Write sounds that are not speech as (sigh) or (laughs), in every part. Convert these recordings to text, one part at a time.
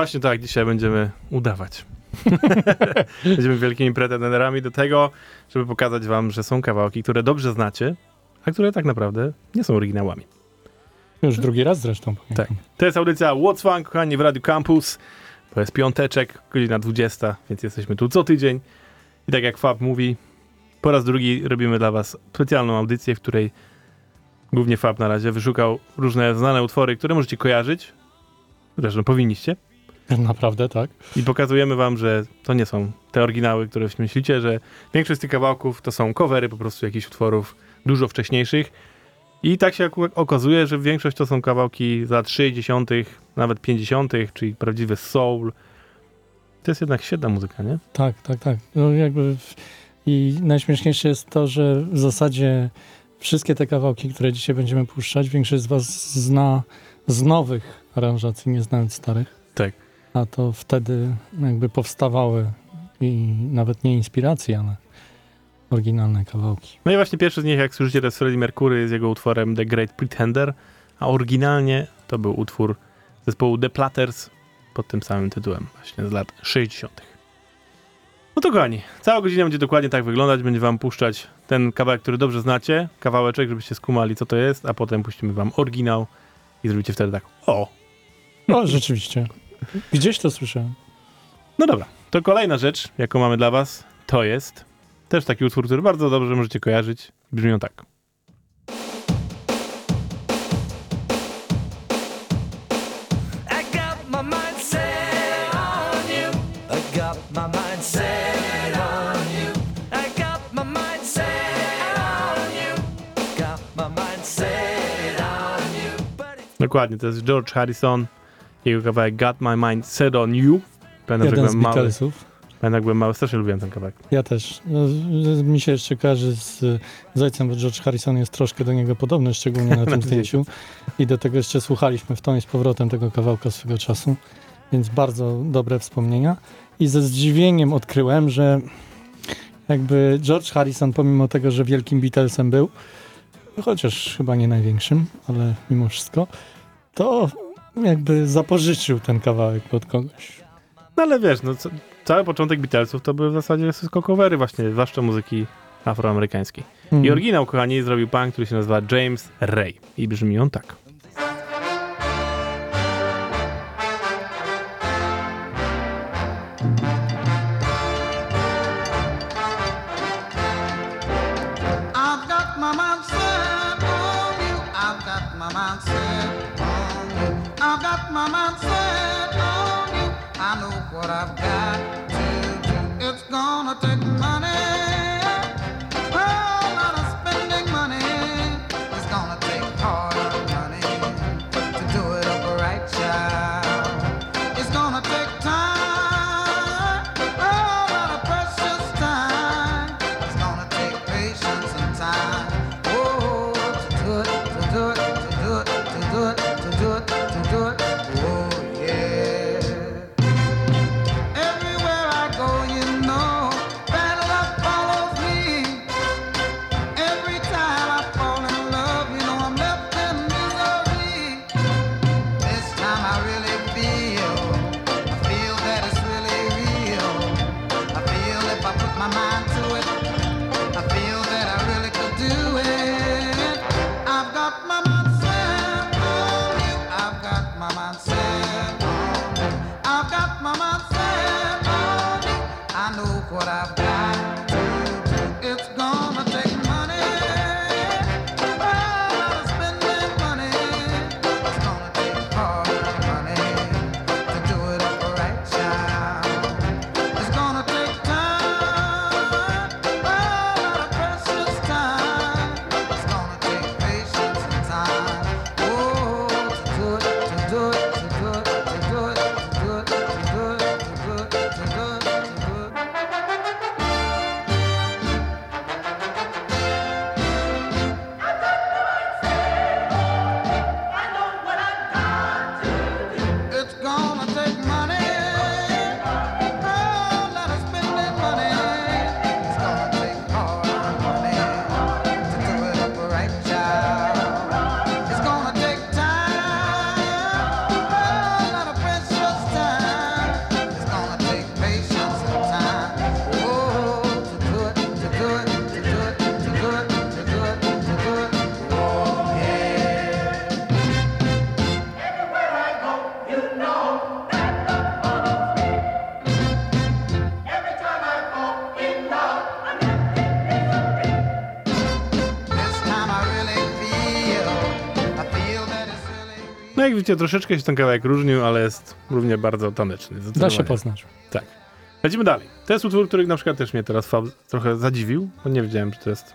Właśnie tak, dzisiaj będziemy udawać. (laughs) będziemy wielkimi pretenderami do tego, żeby pokazać wam, że są kawałki, które dobrze znacie, a które tak naprawdę nie są oryginałami. Już drugi raz zresztą. Tak. To jest audycja What's Fun, kochani, w Radiu Campus. To jest piąteczek, godzina 20, więc jesteśmy tu co tydzień. I tak jak Fab mówi, po raz drugi robimy dla was specjalną audycję, w której głównie Fab na razie wyszukał różne znane utwory, które możecie kojarzyć. Zresztą powinniście. (laughs) Naprawdę, tak. I pokazujemy wam, że to nie są te oryginały, które myślicie, że większość z tych kawałków to są covery po prostu jakichś utworów dużo wcześniejszych. I tak się okazuje, że większość to są kawałki za 60., nawet 50., czyli prawdziwy soul. To jest jednak świetna muzyka, nie? Tak, tak, tak. No jakby I najśmieszniejsze jest to, że w zasadzie wszystkie te kawałki, które dzisiaj będziemy puszczać, większość z was zna z nowych aranżacji, nie znając starych. Tak. A to wtedy jakby powstawały i nawet nie inspiracje, ale oryginalne kawałki. No i właśnie pierwszy z nich, jak słyszycie, to jest Freddie Mercury z jego utworem The Great Pretender, a oryginalnie to był utwór zespołu The Platters pod tym samym tytułem, właśnie z lat 60. No to kochani, cała godzina będzie dokładnie tak wyglądać, będzie wam puszczać ten kawałek, który dobrze znacie, kawałeczek, żebyście skumali, co to jest, a potem puścimy wam oryginał i zrobicie wtedy tak, o, No, rzeczywiście. Gdzieś to słyszałem. no dobra. To kolejna rzecz, jaką mamy dla was, to jest też taki utwór, który bardzo dobrze możecie kojarzyć. Brzmią tak. Dokładnie, to jest George Harrison, jego kawałek Got My Mind Set On You. Pamiętam, Jeden jak z mały, Beatlesów. pamiętam, jak byłem mały, strasznie lubiłem ten kawałek. Ja też. No, mi się jeszcze kojarzy z, z ojcem, bo George Harrison jest troszkę do niego podobny, szczególnie na (laughs) tym zdjęciu. I do tego jeszcze słuchaliśmy w i z powrotem tego kawałka swego czasu. Więc bardzo dobre wspomnienia. I ze zdziwieniem odkryłem, że jakby George Harrison, pomimo tego, że wielkim Beatlesem był, chociaż chyba nie największym, ale mimo wszystko, to jakby zapożyczył ten kawałek od kogoś. No ale wiesz, no, ca- cały początek Beatlesów to były w zasadzie wszystko covery właśnie, zwłaszcza muzyki afroamerykańskiej. I Mhm. oryginał, kochani, zrobił pan, który się nazywa James Ray. I brzmi on tak. No jak widzicie, troszeczkę się ten kawałek różnił, ale jest równie bardzo taneczny. Da się poznać. Tak. Lecimy dalej. To jest utwór, który na przykład też mnie teraz trochę zadziwił, bo nie wiedziałem, że to jest...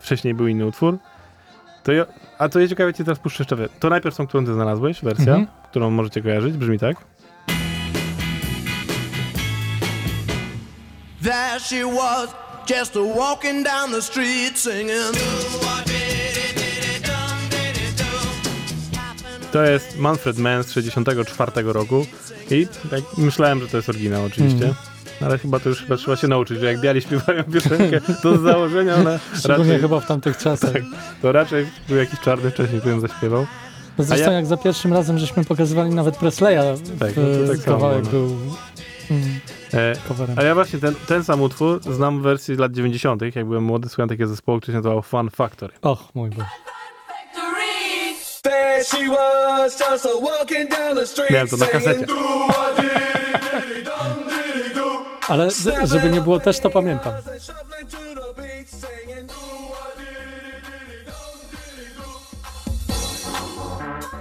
Wcześniej był inny utwór. To ja... A to ja ciekawe, cię teraz puszczę jeszcze. we- To najpierw tą, którą ty znalazłeś, wersja, Mhm. którą możecie kojarzyć, brzmi tak. There she was, just a walking down the street singing. To jest Manfred Mann z 64 roku i tak myślałem, że to jest oryginał oczywiście. Mhm. Ale chyba to już chyba trzeba się nauczyć, że jak biali śpiewają (laughs) piosenkę, to z założenia ona (laughs) Szczególnie raczej, chyba w tamtych czasach. tak, to raczej był jakiś czarny wcześniej, który ją zaśpiewał. No zresztą ja- jak za pierwszym razem żeśmy pokazywali nawet Presleya, Tak, no tak samo, kawałek no. był mm, E, coverem. a ja właśnie ten, ten sam utwór znam w wersji z lat 90., jak byłem młody, słuchałem takiego zespołu, który się nazywał Fun Factory. Och, mój Boże. Miałem to na kasecie. Ale żeby nie było, też to pamiętam.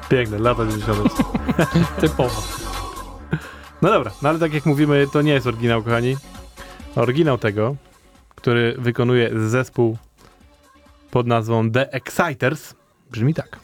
Piękne, lata 90. (laughs) Typowo. No dobra, no ale tak jak mówimy, to nie jest oryginał, kochani. Oryginał tego, który wykonuje zespół pod nazwą The Exciters, brzmi tak.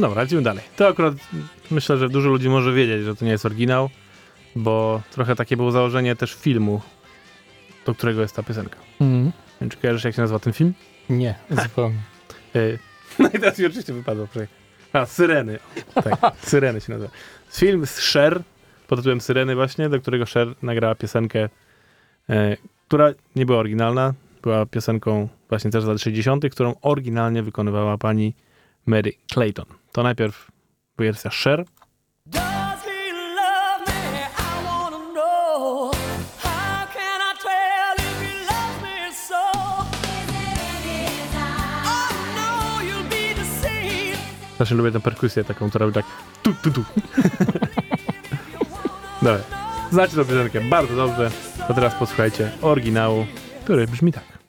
No dobra, lecimy dalej. To akurat myślę, że dużo ludzi może wiedzieć, że to nie jest oryginał, bo trochę takie było założenie też filmu, do którego jest ta piosenka. Wiem, czy kojarzysz, jak się nazywa ten film? Nie, zupełnie. Y, (laughs) No i teraz mi oczywiście wypadło. A, Syreny. Tak, (laughs) Syreny się nazywa. Film z Cher, pod tytułem Syreny właśnie, do którego Cher nagrała piosenkę, e, która nie była oryginalna, była piosenką właśnie też z lat 60., którą oryginalnie wykonywała pani Mary Clayton. To najpierw wersja Cher, so? Oh no. Strasznie lubię tę perkusję taką, która robi tak tu, tu, tu. (laughs) Dobra. Znacie tę piosenkę bardzo dobrze. To teraz posłuchajcie oryginału, który brzmi tak.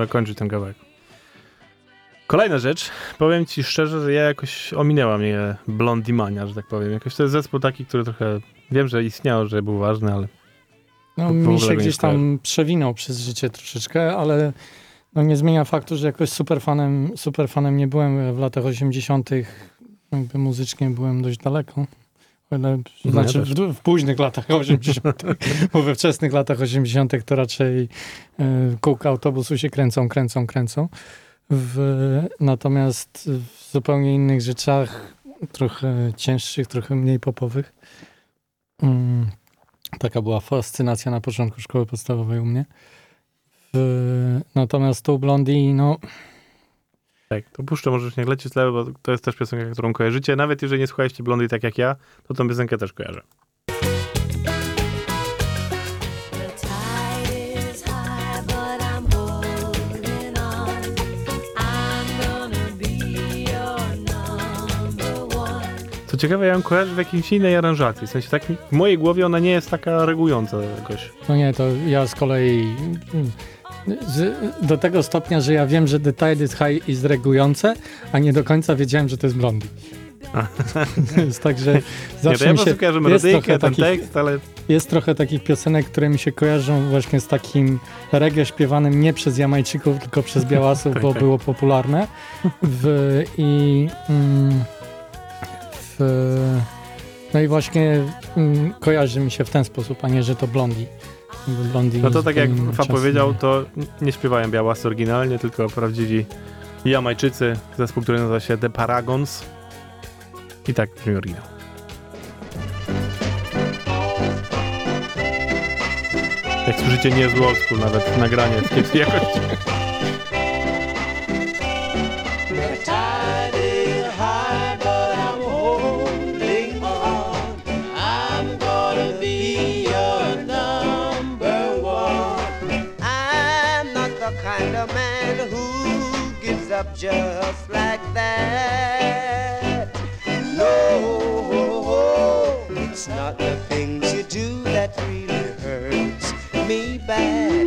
So. Szkoda kończyć ten kawałek. Kolejna rzecz. Powiem ci szczerze, że ja jakoś ominęła mnie Blondie Mania, że tak powiem. Jakoś to jest zespół taki, który trochę... Wiem, że istniał, że był ważny, ale... No, mi się gdzieś tam przewinął przez życie troszeczkę, ale no, nie zmienia faktu, że jakoś super fanem, super fanem nie byłem w latach 80. Jakby muzycznie byłem dość daleko. Ja znaczy w, w późnych latach (laughs) 80., bo we wczesnych latach 80. to raczej y, kółka autobusu się kręcą, kręcą, kręcą. W, natomiast w zupełnie innych rzeczach, trochę cięższych, trochę mniej popowych. Mm, Taka była fascynacja na początku szkoły podstawowej u mnie. W, natomiast tu Blondie, no Tak, to puszczę, możesz nie lecieć tle, bo to jest też piosenka, którą kojarzycie. Nawet jeżeli nie słuchaliście Blondie tak jak ja, to tą piosenkę też kojarzę. Co ciekawe, ja ją kojarzę w jakiejś innej aranżacji. W sensie tak w mojej głowie ona nie jest taka reagująca jakoś. No nie, to ja z kolei z, do tego stopnia, że ja wiem, że The Tide is High jest reagujące, a nie do końca wiedziałem, że to jest Blondie. (laughs) jest tak, że Nie, zawsze to ja mi się, kojarzę jest melodyjkę, trochę, ten takich, tekst, ale jest trochę takich piosenek, które mi się kojarzą właśnie z takim reggae śpiewanym nie przez Jamajczyków, tylko przez Białasów, (laughs) bo było popularne. W, I mm, w, no i właśnie mm, kojarzy mi się w ten sposób, a nie, że to Blondie. Blondie no to tak jak Fa powiedział, to nie śpiewają Białasy oryginalnie, tylko prawdziwi Jamajczycy, zespół, który nazywa się The Paragons. I tak brzmi oryginał. Jak słyszycie, nie jest old school, nawet nagranie w kiepskiej jakości. Just like that. No, It's not the things you do that really hurts me bad,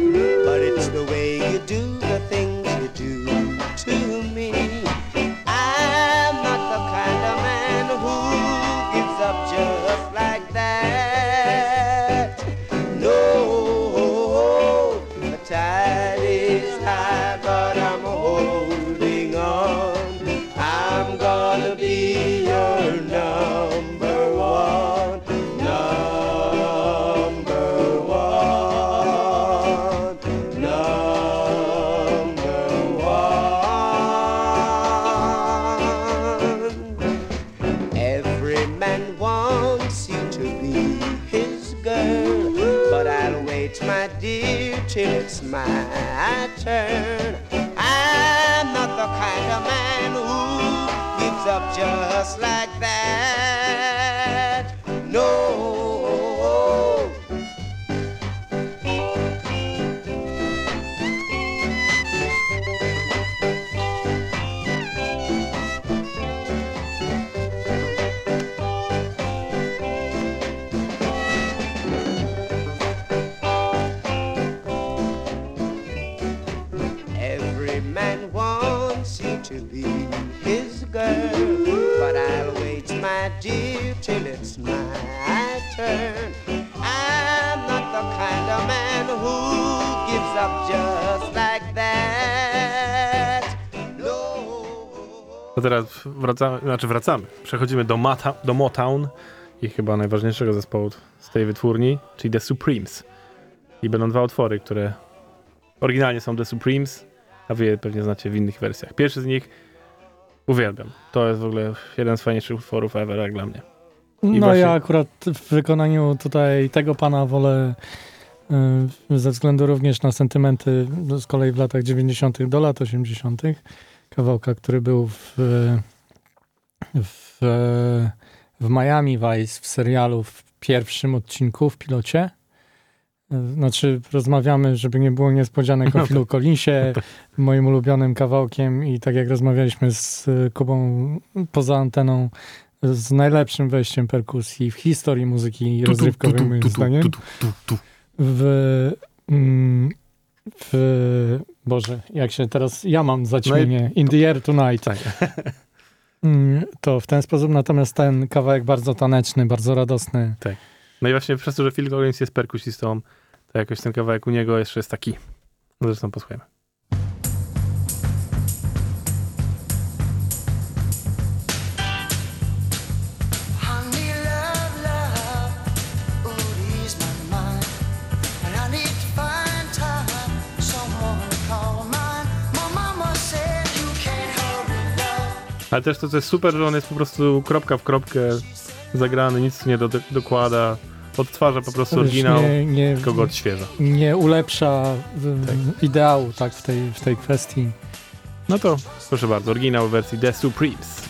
teraz wracamy, znaczy wracamy. Przechodzimy do, Mata, do Motown i chyba najważniejszego zespołu z tej wytwórni, czyli The Supremes. I będą dwa utwory, które oryginalnie są The Supremes, a wy je pewnie znacie w innych wersjach. Pierwszy z nich uwielbiam. To jest w ogóle jeden z fajniejszych utworów ever, jak dla mnie. No właśnie- ja akurat w wykonaniu tutaj tego pana wolę y, ze względu również na sentymenty z kolei w latach 90. do lat 80. Kawałka, który był w, w, w Miami Vice w serialu w pierwszym odcinku w pilocie. Znaczy, rozmawiamy, żeby nie było niespodzianek o (laughs) Philu Collinsie, moim ulubionym kawałkiem i tak jak rozmawialiśmy z y, Kubą poza anteną, z najlepszym wejściem perkusji w historii muzyki rozrywkowej, moim zdaniem. W, w, Boże, jak się teraz, ja mam zaćmienie, In the Air Tonight. Tak. (laughs) Mm, To w ten sposób, natomiast ten kawałek bardzo taneczny, bardzo radosny. No i właśnie przez to, że Phil Collins jest perkusistą, to jakoś ten kawałek u niego jeszcze jest taki. No zresztą posłuchajmy. Ale też to, co jest super, że on jest po prostu kropka w kropkę zagrany, nic nie do, dokłada, odtwarza po prostu Wiesz, oryginał, nie, nie, tylko go odświeża. nie ulepsza y, ideału tak, w, tej, w tej kwestii. No to proszę bardzo, oryginał w wersji The Supremes.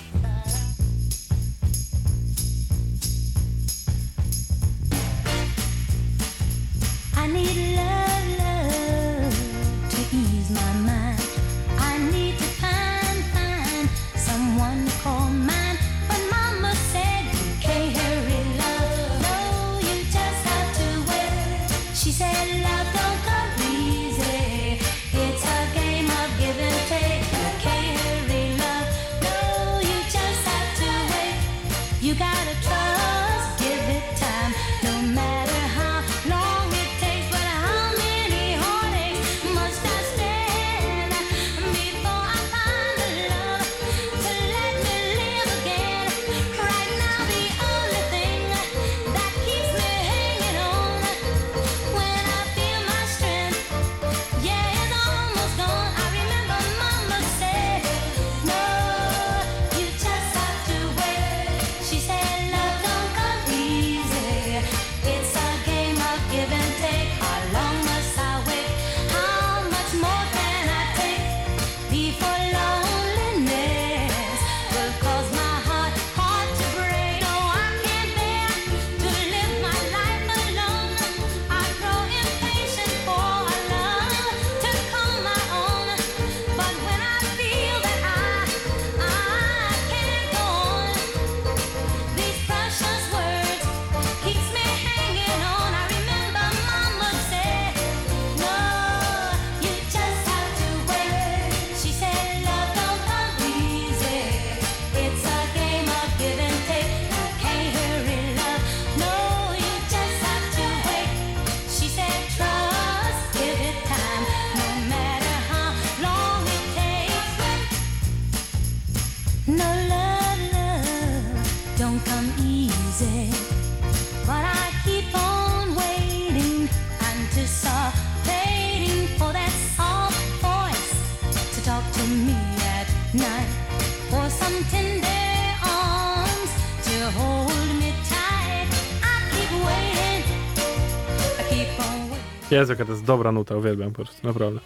Jezu, jaka to jest dobra nuta, uwielbiam po prostu, naprawdę.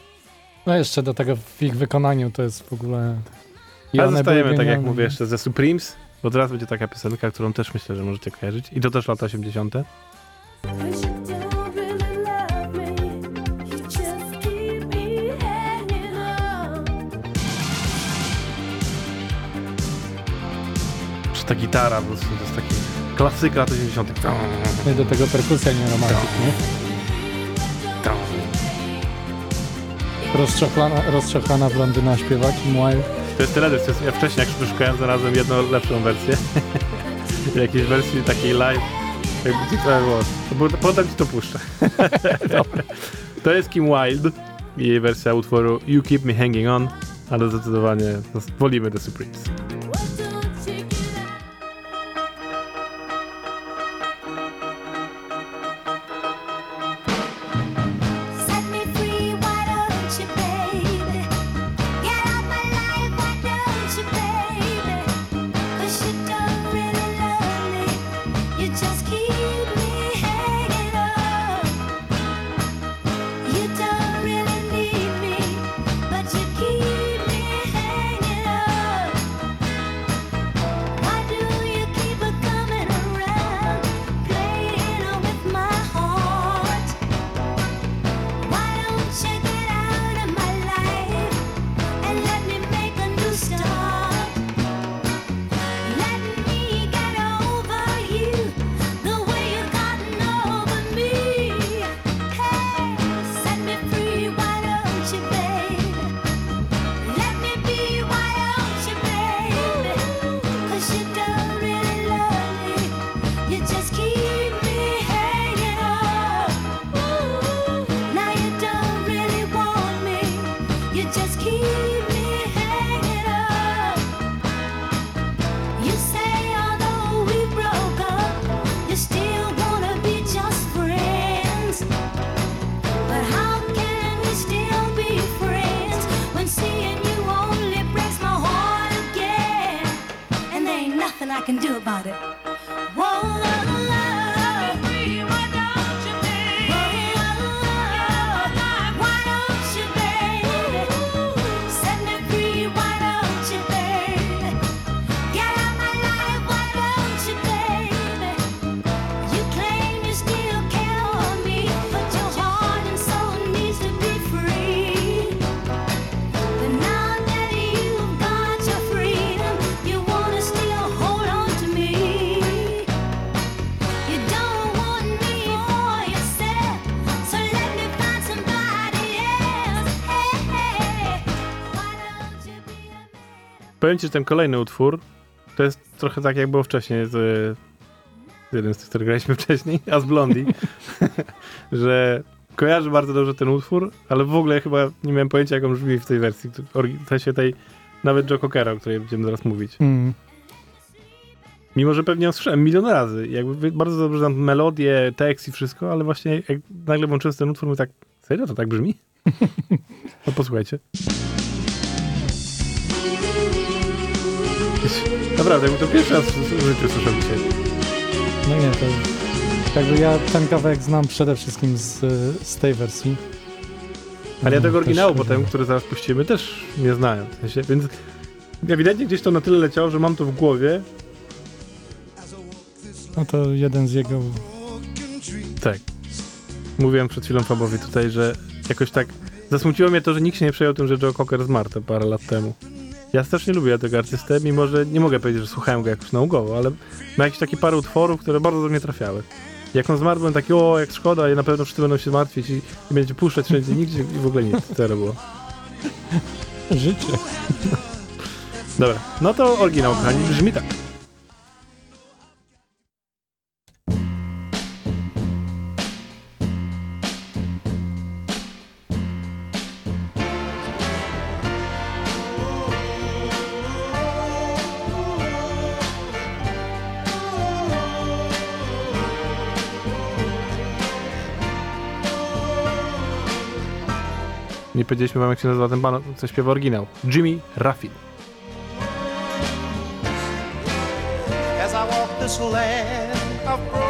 No jeszcze do tego w ich wykonaniu to jest w ogóle... I Ale zostajemy, tak jak mówię, jeszcze ze Supremes, bo teraz będzie taka piosenka, którą też myślę, że możecie kojarzyć. I to też lata 80. Cause you don't really love me. You just keep me hanging on. Czy ta gitara po prostu to jest taki klasyka lat 80. No i do tego perkusja nie romantyk, nie? Rozczochlana, rozczochlana blondyna śpiewak i Wild. To jest teledysk, to jest, ja wcześniej jak szukałem znalazłem jedną lepszą wersję. (laughs) Jakiejś wersji takiej live. Jakby to było. To było potem ci to puszczę. (laughs) To jest Kim Wilde i jej wersja utworu You Keep Me Hanging On, ale zdecydowanie no, wolimy The Supremes. Just keep Powiem ci, że ten kolejny utwór to jest trochę tak, jak było wcześniej z, z jednym z tych, który graliśmy (laughs) wcześniej, a z Blondie, (laughs) że kojarzę bardzo dobrze ten utwór, ale w ogóle chyba nie miałem pojęcia, jak on brzmi w tej wersji, w sensie tej nawet Joe Cockera, o której będziemy zaraz mówić. Mm. Mimo, że pewnie ją słyszałem milion razy. Jakby bardzo dobrze znam melodię, tekst i wszystko, ale właśnie jak nagle włączyłem ten utwór, mówię tak, serio to tak brzmi? (laughs) No posłuchajcie. Naprawdę, jakby to pierwszy raz w życiu słyszę dzisiaj. No nie, to jakby ja ten kawałek znam przede wszystkim z, z tej wersji. Ale ja No, tego oryginału potem, który zaraz puścimy, też nie znałem. W sensie, więc ewidentnie gdzieś to na tyle leciało, że mam to w głowie. No to jeden z jego... Tak. Mówiłem przed chwilą Fabowi tutaj, że jakoś tak zasmuciło mnie to, że nikt się nie przejął tym, że Joe Cocker zmarł te parę lat temu. Ja strasznie lubię tego artystę, mimo że nie mogę powiedzieć, że słuchałem go jakoś nałogowo, ale ma jakieś takie parę utworów, które bardzo do mnie trafiały. Jak on zmarł, byłem taki, o, jak szkoda, i na pewno wszyscy będą się martwić i, i będzie puszczać wszędzie, nigdzie i w ogóle nic. Zero było. Życie. Dobra, no to oryginał, kochani, brzmi tak. Nie powiedzieliśmy wam, jak się nazywa ten pan, co śpiewa oryginał. Jimmy Ruffin. as I walk this land of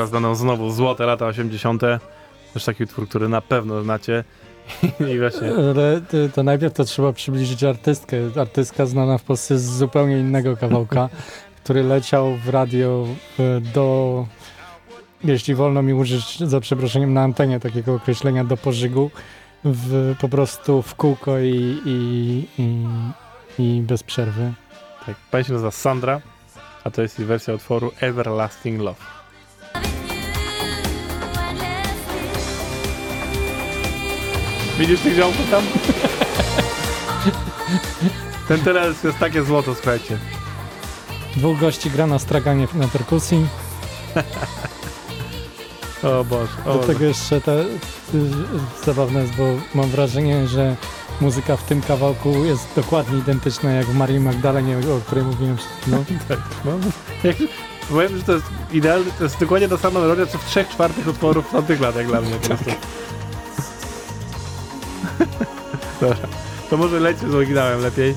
teraz będą znowu złote lata 80. Też taki utwór, który na pewno znacie. (laughs) I właśnie. Ale to, to najpierw to trzeba przybliżyć artystkę. Artystka znana w Polsce z zupełnie innego kawałka, (laughs) który leciał w radio e, do, jeśli wolno mi użyć za przeproszeniem na antenie takiego określenia, do pożygu, w, po prostu w kółko i, i, i, i bez przerwy. Tak, pani się nazywa Sandra, a to jest jej wersja utworu Everlasting Love. Widzisz tych ziomków tam? (laughs) Ten teraz jest takie złoto, słuchajcie. Dwóch gości gra na straganie na perkusji. (laughs) O Boże. O Do tego jeszcze ta, y, zabawne jest, bo mam wrażenie, że muzyka w tym kawałku jest dokładnie identyczna jak w Marii Magdalenie, o której mówiłem przed chwilą. (laughs) No, jak, powiem, że to jest idealny, to jest dokładnie ta sama melodia, co w trzech czwartych utworów w tamtych latach dla mnie. Po prostu. To może lećmy z oryginałem lepiej.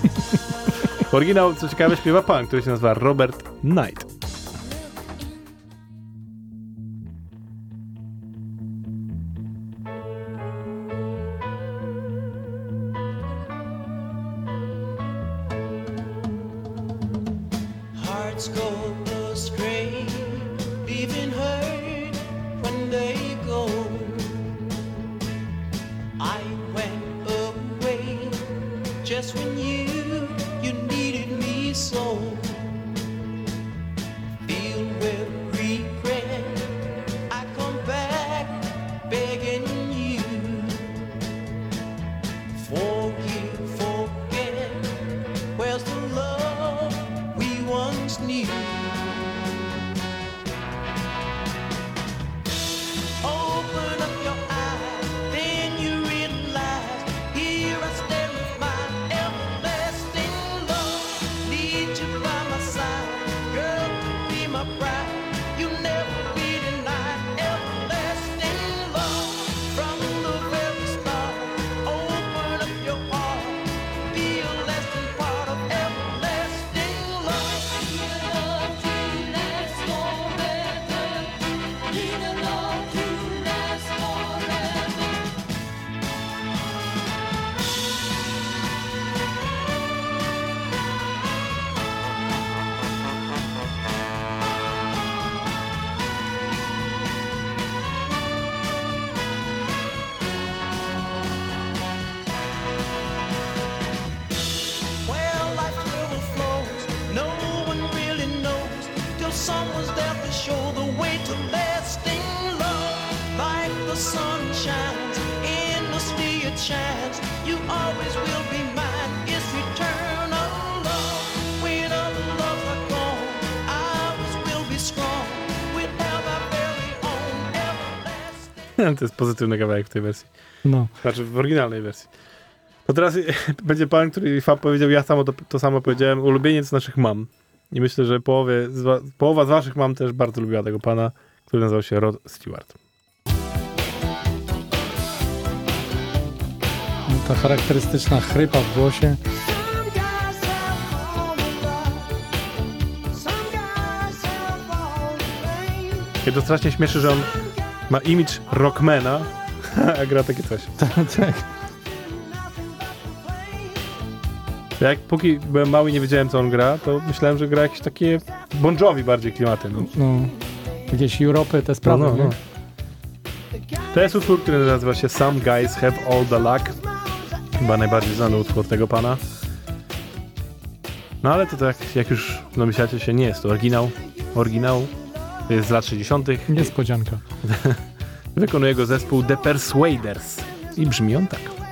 (laughs) Oryginał, co ciekawe, śpiewa pan, który się nazywa Robert Knight. To jest pozytywny kawałek w tej wersji. No. Znaczy w oryginalnej wersji. To teraz (laughs) będzie pan, który fa powiedział, ja samo to, to samo powiedziałem, ulubieniec naszych mam. I myślę, że połowie połowa z waszych mam też bardzo lubiła tego pana, który nazywał się Rod Stewart. No, Ta charakterystyczna chrypa w głosie. I to strasznie śmieszy, że on ma image rockmana, (laughs) a gra takie coś. (laughs) tak. Ja Jak póki byłem mały i nie wiedziałem, co on gra, to myślałem, że gra jakieś takie Bon Jovi bardziej klimaty. No. No, jakieś Europy, te sprawy, No, no, no. nie? To jest utwór, który nazywa się Some Guys Have All The Luck. Chyba najbardziej znany utwór tego pana. No ale to tak, jak już domyślacie się, nie jest to oryginał. Oryginał z lat 60. Niespodzianka. (laughs) Wykonuje go zespół The Persuaders. I brzmi on tak.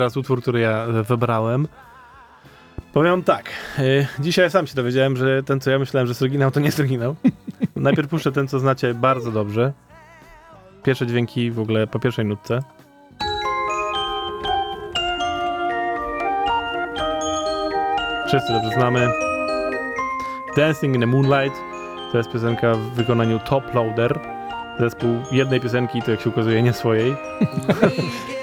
Teraz utwór, który ja wybrałem. Powiem tak, y, dzisiaj sam się dowiedziałem, że ten, co ja myślałem, że jest oryginał, to nie jest oryginał. (laughs) Najpierw puszczę ten, co znacie bardzo dobrze. Pierwsze dźwięki w ogóle po pierwszej nutce. Wszyscy dobrze znamy. Dancing in the Moonlight to jest piosenka w wykonaniu Top Loader. Zespół jednej piosenki, to jak się okazuje, nie swojej. (laughs)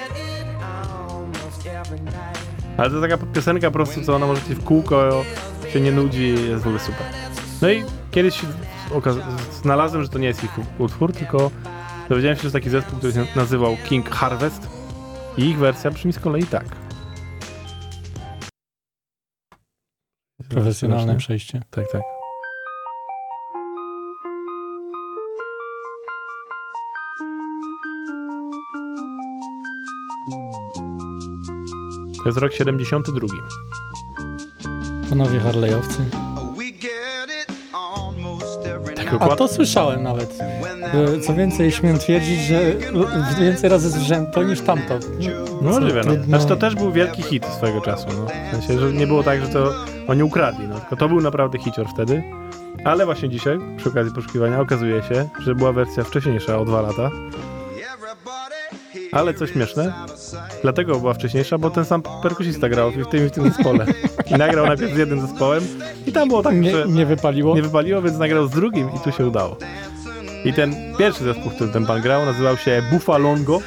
Ale to taka piosenka po prostu, co ona może ci w kółko się nie nudzi, jest w ogóle super. No i kiedyś znalazłem, że to nie jest ich utwór, tylko dowiedziałem się, że jest taki zespół, który się nazywał King Harvest i ich wersja brzmi z kolei tak. Profesjonalne przejście. Tak, tak. To jest rok 72. Panowie Harley'owcy. Tak. A to słyszałem nawet. E, Co więcej, śmiem twierdzić, że więcej razy słyszałem to niż tamto. No możliwe, no. trudno- Znaczy to też był wielki hit swojego czasu, no. W sensie, że nie było tak, że to oni ukradli, no. Tylko to był naprawdę hicior wtedy. Ale właśnie dzisiaj, przy okazji poszukiwania, okazuje się, że była wersja wcześniejsza o dwa lata. Ale co śmieszne, dlatego była wcześniejsza, bo ten sam perkusista grał w tym w tym zespole. I nagrał najpierw z jednym zespołem i tam było tak, Nie, że nie wypaliło? nie wypaliło, więc nagrał z drugim i tu się udało. I ten pierwszy zespół, w którym ten pan grał, nazywał się Buffalongo.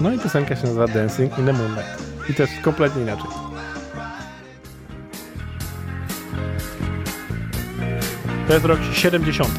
No i piosenka się nazywa Dancing in the Moonlight. I też kompletnie inaczej. To jest rok 70.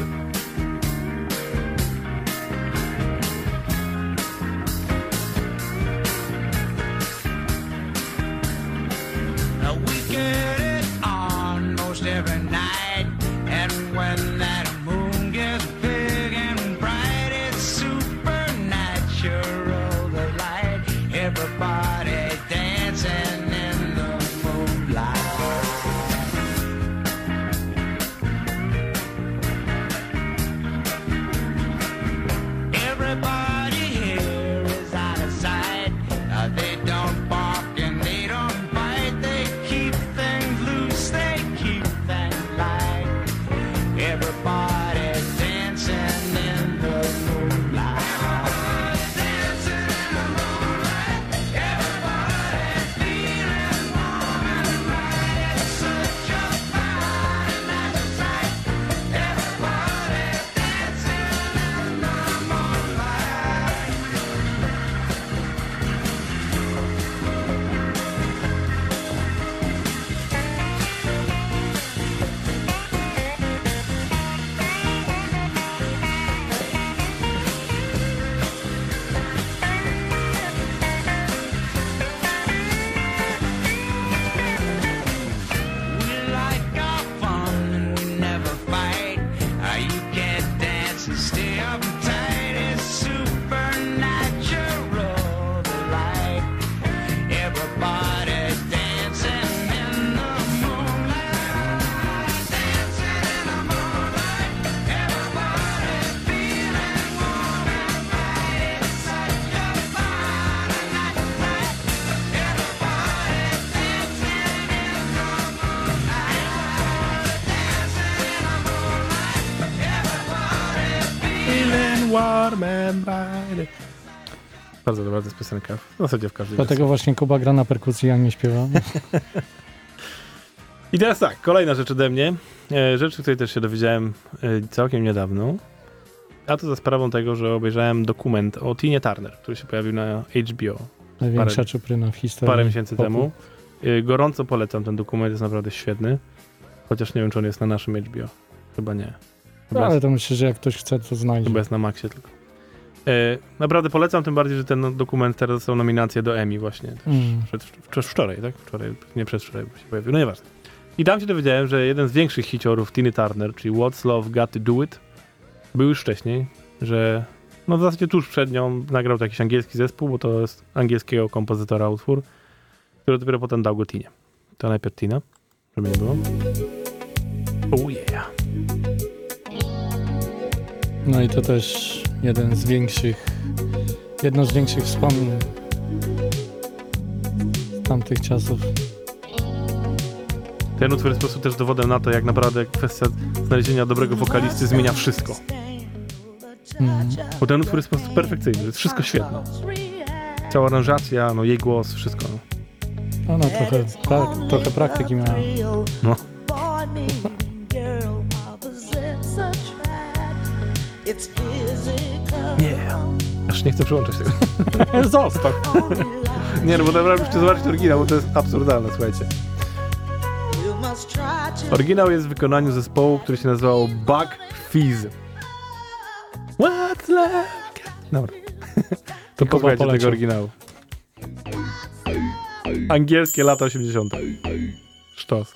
piosenka. W zasadzie w każdej Dlatego właśnie Kuba gra na perkusji, a nie śpiewa. (laughs) I teraz tak, kolejna rzecz ode mnie. E, rzecz, której też się dowiedziałem e, całkiem niedawno. A to za sprawą tego, że obejrzałem dokument o Tinie Turner, który się pojawił na HBO Największa Parę- czupryna w historii. parę miesięcy popu. temu. E, gorąco polecam ten dokument, jest naprawdę świetny. Chociaż nie wiem, czy on jest na naszym HBO. Chyba nie. Chyba, No, ale to myślę, że jak ktoś chce, to znajdzie. chyba jest na Maxie tylko. E, naprawdę polecam, tym bardziej, że ten dokument teraz dostał nominację do Emmy właśnie. Mm. Przed, przed wczoraj, tak? Wczoraj, nie przedwczoraj się pojawił, no nieważne. I tam się dowiedziałem, że jeden z większych hiciorów Tiny Turner, czyli What's Love Got to Do It, był już wcześniej, że no w zasadzie tuż przed nią nagrał to jakiś angielski zespół, bo to jest angielskiego kompozytora utwór, który dopiero potem dał go Tinie. To najpierw Tina, żeby nie było. Oh yeah. No i to też jeden z większych, jedno z większych wspomnień z tamtych czasów. Ten utwór jest po prostu też dowodem na to, jak naprawdę kwestia znalezienia dobrego wokalisty zmienia wszystko. Mm. Bo ten utwór jest po prostu perfekcyjny, jest wszystko świetne. Cała aranżacja, no jej głos, wszystko. No. Ona trochę, pra, trochę praktyki miała. No. Aż nie chcę przyłączać tego. (laughs) Zostaw! Nie, no bo naprawdę musicie zobaczyć oryginał, bo to jest absurdalne, słuchajcie. Oryginał jest w wykonaniu zespołu, który się nazywał Bug Fizz. What's love? Dobra. (laughs) To posłuchajcie tego oryginału. Angielskie lata 80. Sztos.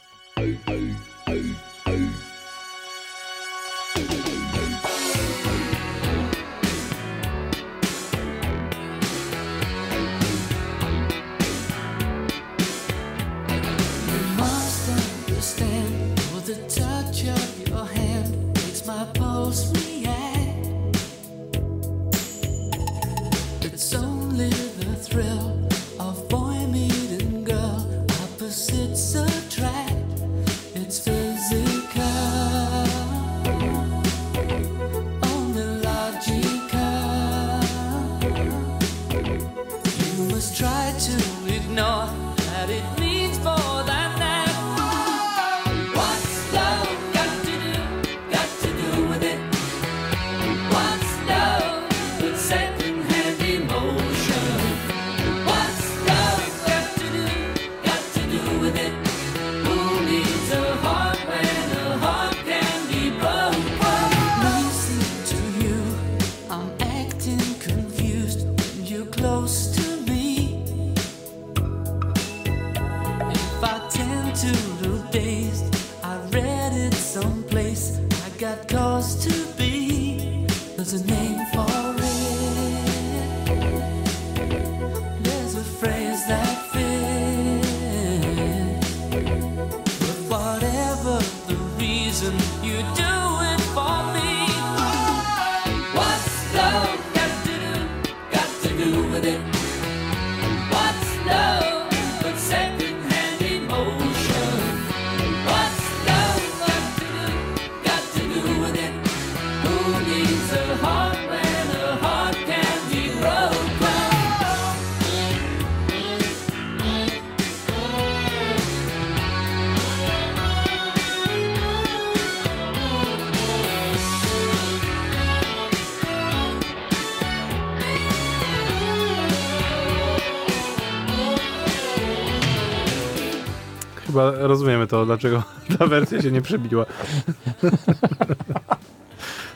Chyba rozumiemy to, dlaczego (laughs) ta wersja się nie przebiła. (laughs)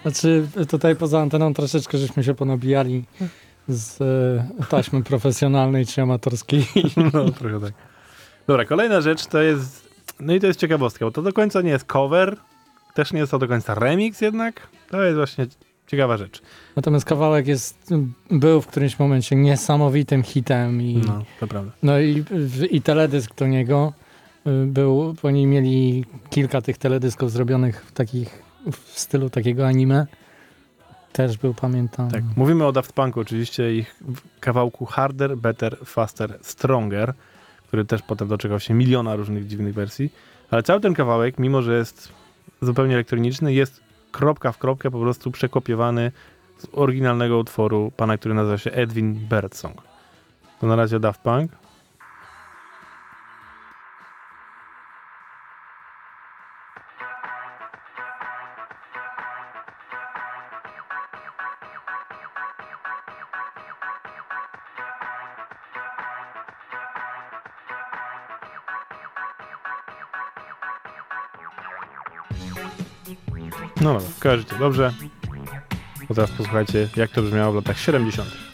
Znaczy tutaj poza anteną troszeczkę żeśmy się ponabijali z e, taśmy profesjonalnej czy amatorskiej. (laughs) No, trochę tak. Dobra, kolejna rzecz to jest. No i to jest ciekawostka, bo to do końca nie jest cover, też nie jest to do końca remix jednak. To jest właśnie ciekawa rzecz. Natomiast kawałek jest, był w którymś momencie niesamowitym hitem i, No, to prawda. no i, i teledysk do niego był, bo oni mieli kilka tych teledysków zrobionych w takich, w stylu takiego anime. Też był, pamiętam. Tak. Mówimy o Daft Punku, oczywiście ich kawałku Harder, Better, Faster, Stronger, który też potem doczekał się miliona różnych dziwnych wersji. Ale cały ten kawałek, mimo że jest zupełnie elektroniczny, jest kropka w kropkę po prostu przekopiowany z oryginalnego utworu pana, który nazywa się Edwin Birdsong. To na razie Daft Punk. Kojarzycie dobrze. Bo teraz posłuchajcie, jak to brzmiało w latach 70.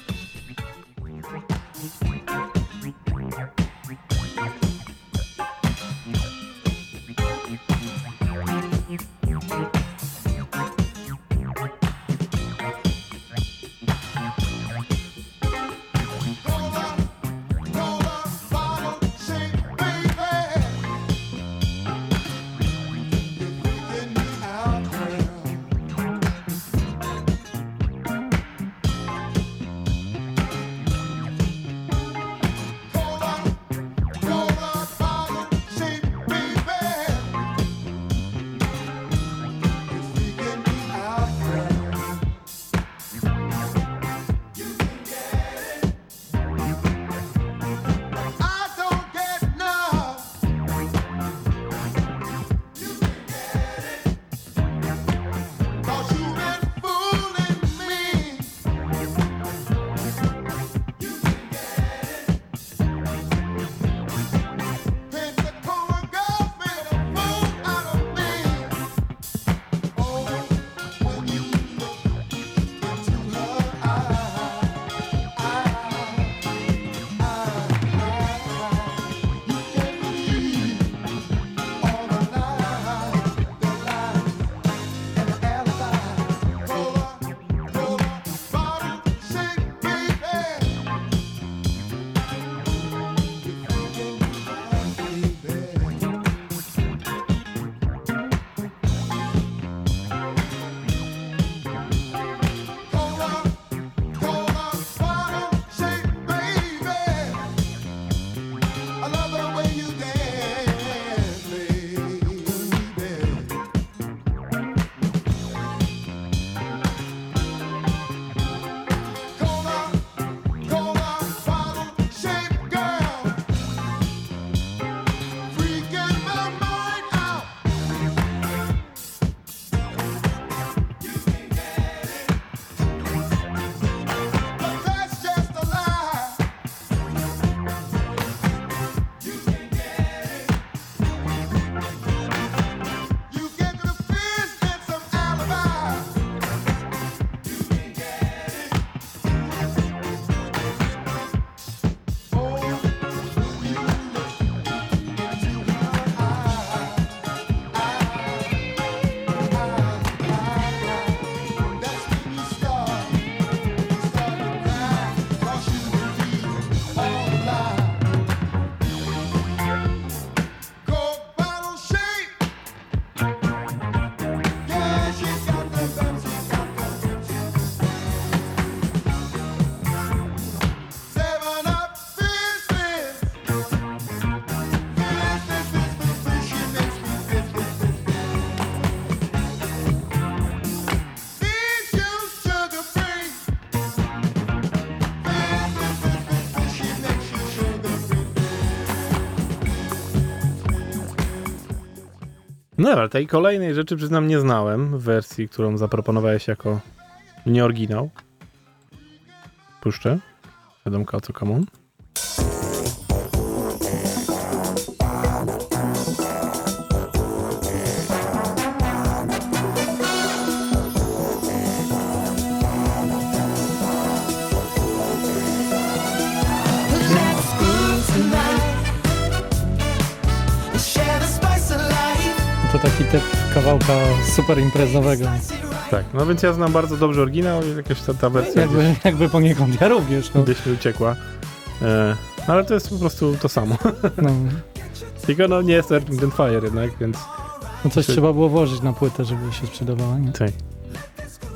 No dobra, tej kolejnej rzeczy przyznam nie znałem w wersji, którą zaproponowałeś jako nieoryginał. Puszczę. Wiadomka o co komu. Kawałka super imprezowego. Tak, no więc ja znam bardzo dobrze oryginał i jakaś ta, ta wersja gdzieś, Jakby, jakby poniekąd, ja również. No. gdzieś mi uciekła. E, no ale to jest po prostu to samo. (laughs) No. Tylko no nie jest Earth, and Fire jednak, więc No coś trzeba było włożyć na płytę, żeby się sprzedawała. Nie? Tutaj.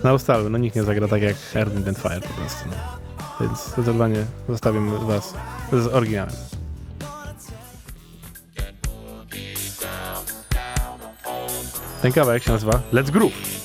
Na ustalmy, no nikt nie zagra tak jak Earth, and Fire po prostu. No. Więc zdecydowanie zostawiam was z oryginałem. Ten kawałek się nazywa Let's Groove.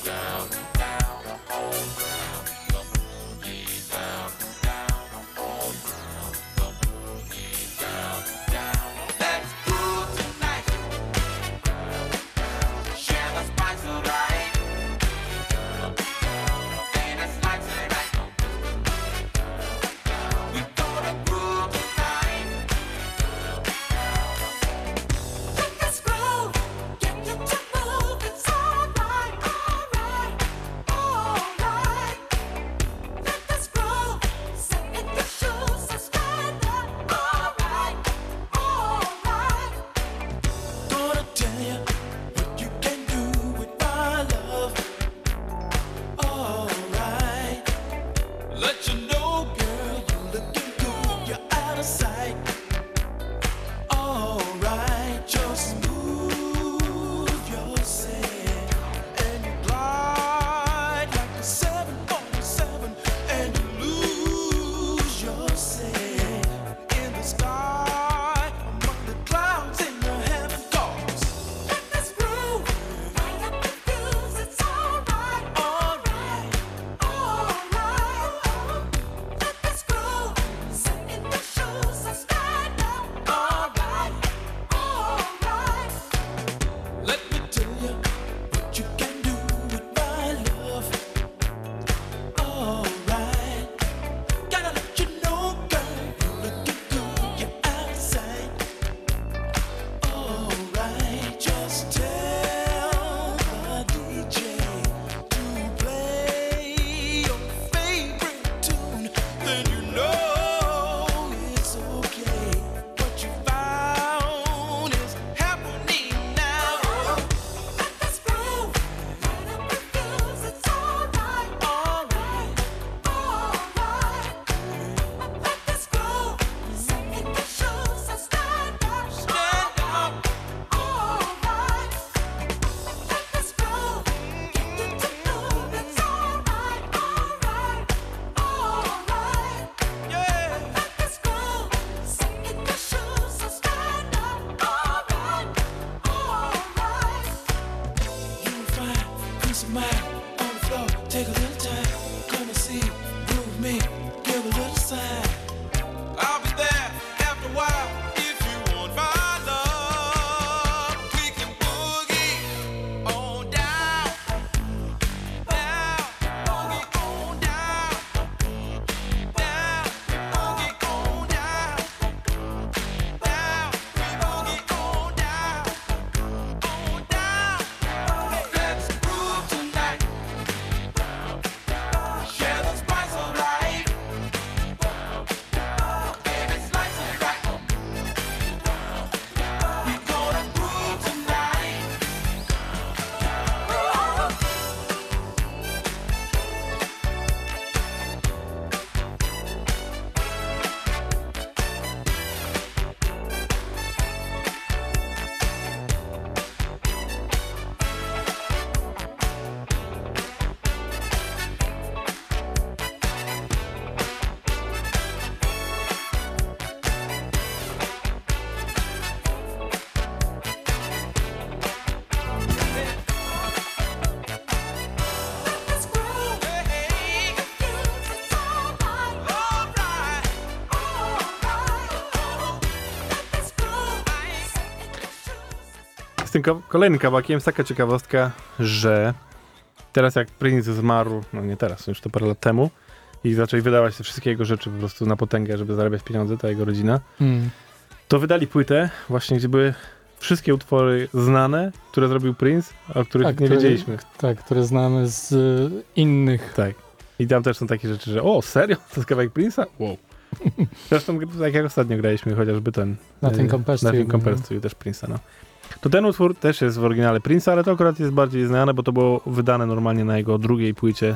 Ko- kolejnym kawałkiem jest taka ciekawostka, że teraz jak Prince zmarł, no nie teraz, już to parę lat temu, i zaczęli wydawać te wszystkie jego rzeczy po prostu na potęgę, żeby zarabiać pieniądze, ta jego rodzina, Mm. to wydali płytę właśnie, gdzie były wszystkie utwory znane, które zrobił Prince, o których Tak, nie które- wiedzieliśmy. Tak, które znamy z y, innych. Tak. I tam też są takie rzeczy, że o, serio? To jest kawałek Prince'a? Wow. (laughs) Zresztą tak jak ostatnio graliśmy, chociażby ten Nothing e, Compares You, Compares no. to You też Prince'a, no. To ten utwór też jest w oryginale Prince'a, ale to akurat jest bardziej znane, bo to było wydane normalnie na jego drugiej płycie,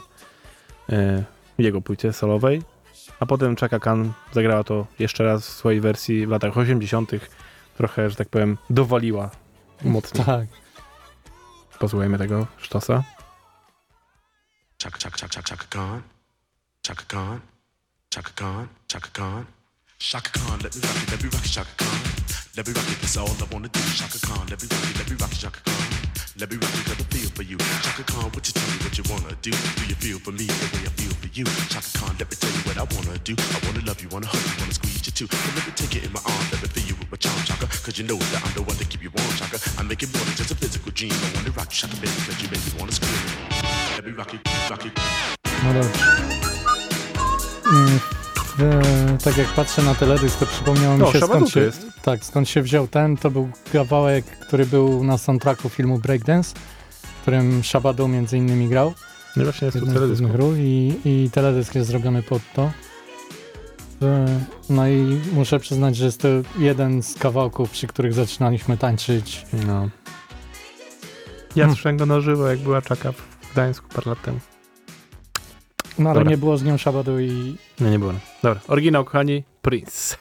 e, jego płycie solowej, a potem Chaka Khan zagrała to jeszcze raz w swojej wersji w latach 80. Trochę, że tak powiem, dowaliła mocno. (laughs) Tak. Posłuchajmy tego sztosa. Chaka Chaka Chaka Chaka Chaka Khan, Chaka Khan, Chaka Khan, Chaka Khan. Shaka Khan, let me rock it, let me rock it, Khan. Let me rock it, that's all I wanna do. Shaka Khan, let me rock it, let me rock it, Shaka Khan. Let me rock it, cause I feel for you. Shaka Khan, what you tell me what you wanna do? Do you feel for me the way I feel for you? Shaka Khan, let me tell you what I wanna do. I wanna love you, wanna hug you, wanna squeeze you too. So let me take it in my arms, let me feel you with my charm, Shaka. Cause you know that I'm the one to keep you warm, Shaka. I make it more than just a physical dream. I wanna rock you, Shaka, baby, cause you make me wanna scream. Let me rock it, rock it. No dobrze. Mm, tak jak patrzę na teledysk, to przypomniało mi No, się skąd się, jest. tak, skąd się wziął ten. To był kawałek, który był na soundtracku filmu Breakdance, w którym Shabadu między innymi grał. No właśnie jest tu teledysk. i, i teledysk jest zrobiony pod to. E, No i muszę przyznać, że jest to jeden z kawałków, przy których zaczynaliśmy tańczyć. No. Ja Hmm. słyszałem go na żywo, jak była Czaka w Gdańsku parę lat temu. No ale Dobra. nie było z nią Shabadu i Nie, nie było. Dobra, oryginał, kochani, Prince.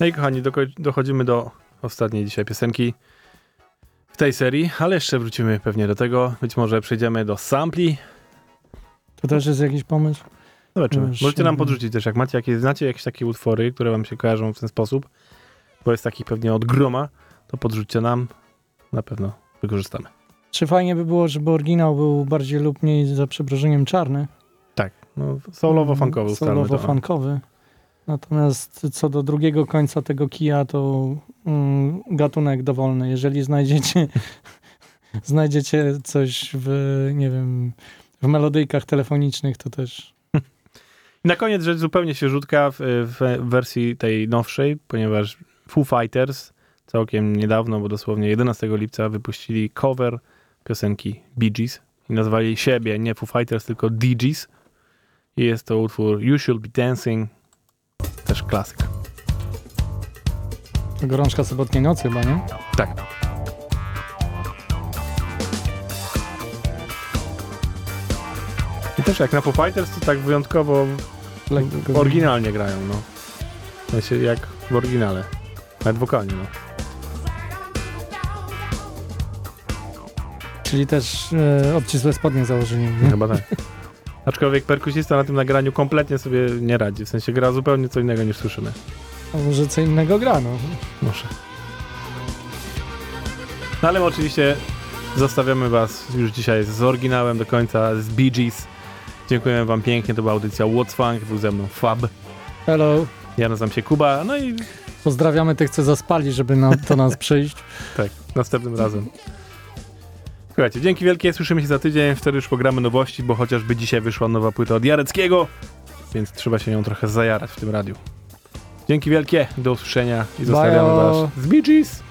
No i kochani, dochodzimy do ostatniej dzisiaj piosenki w tej serii, ale jeszcze wrócimy pewnie do tego. Być może przejdziemy do sampli. to też jest jakiś pomysł. Zobaczymy. Już, Możecie nam mm. podrzucić też, jak macie jakieś, znacie jakieś takie utwory, które wam się kojarzą w ten sposób, bo jest takich pewnie od groma, to podrzućcie nam. Na pewno wykorzystamy. Czy fajnie by było, żeby oryginał był bardziej lub mniej za przeproszeniem czarny? Tak, no solowo-funkowy ustalmy to. Solowo-funkowy. Natomiast co do drugiego końca tego kija, to mm, gatunek dowolny. Jeżeli znajdziecie, (laughs) znajdziecie coś w, nie wiem, w melodyjkach telefonicznych, to też (laughs) Na koniec rzecz zupełnie świeżutka w, w wersji tej nowszej, ponieważ Foo Fighters całkiem niedawno, bo dosłownie 11 lipca wypuścili cover piosenki Bee Gees i nazwali siebie nie Foo Fighters, tylko Dee Gees. I jest to utwór You Should Be Dancing, też klasyk. Gorączka sobotniej nocy chyba, nie? Tak. I też jak na Foo Fighters to tak wyjątkowo Lekko. oryginalnie grają, no. Sensie jak w oryginale. Nawet wokalnie, no. Czyli też e, obcisłe spodnie założyli. Nie? Chyba tak. (laughs) Aczkolwiek perkusista na tym nagraniu kompletnie sobie nie radzi. W sensie gra zupełnie co innego niż słyszymy. A może co innego gra, no. Może. No ale oczywiście zostawiamy was już dzisiaj z oryginałem do końca, z Bee Gees. Dziękujemy wam pięknie, to była audycja What's Funk, był ze mną Fab. Hello. Ja nazywam się Kuba, no i Pozdrawiamy tych, co zaspali, żeby na, do nas przyjść. (laughs) tak, następnym razem. Słuchajcie, dzięki wielkie, słyszymy się za tydzień, wtedy już pogramy nowości, bo chociażby dzisiaj wyszła nowa płyta od Jareckiego, więc trzeba się nią trochę zajarać w tym radiu. Dzięki wielkie, do usłyszenia i zostawiamy was z Bee Gees.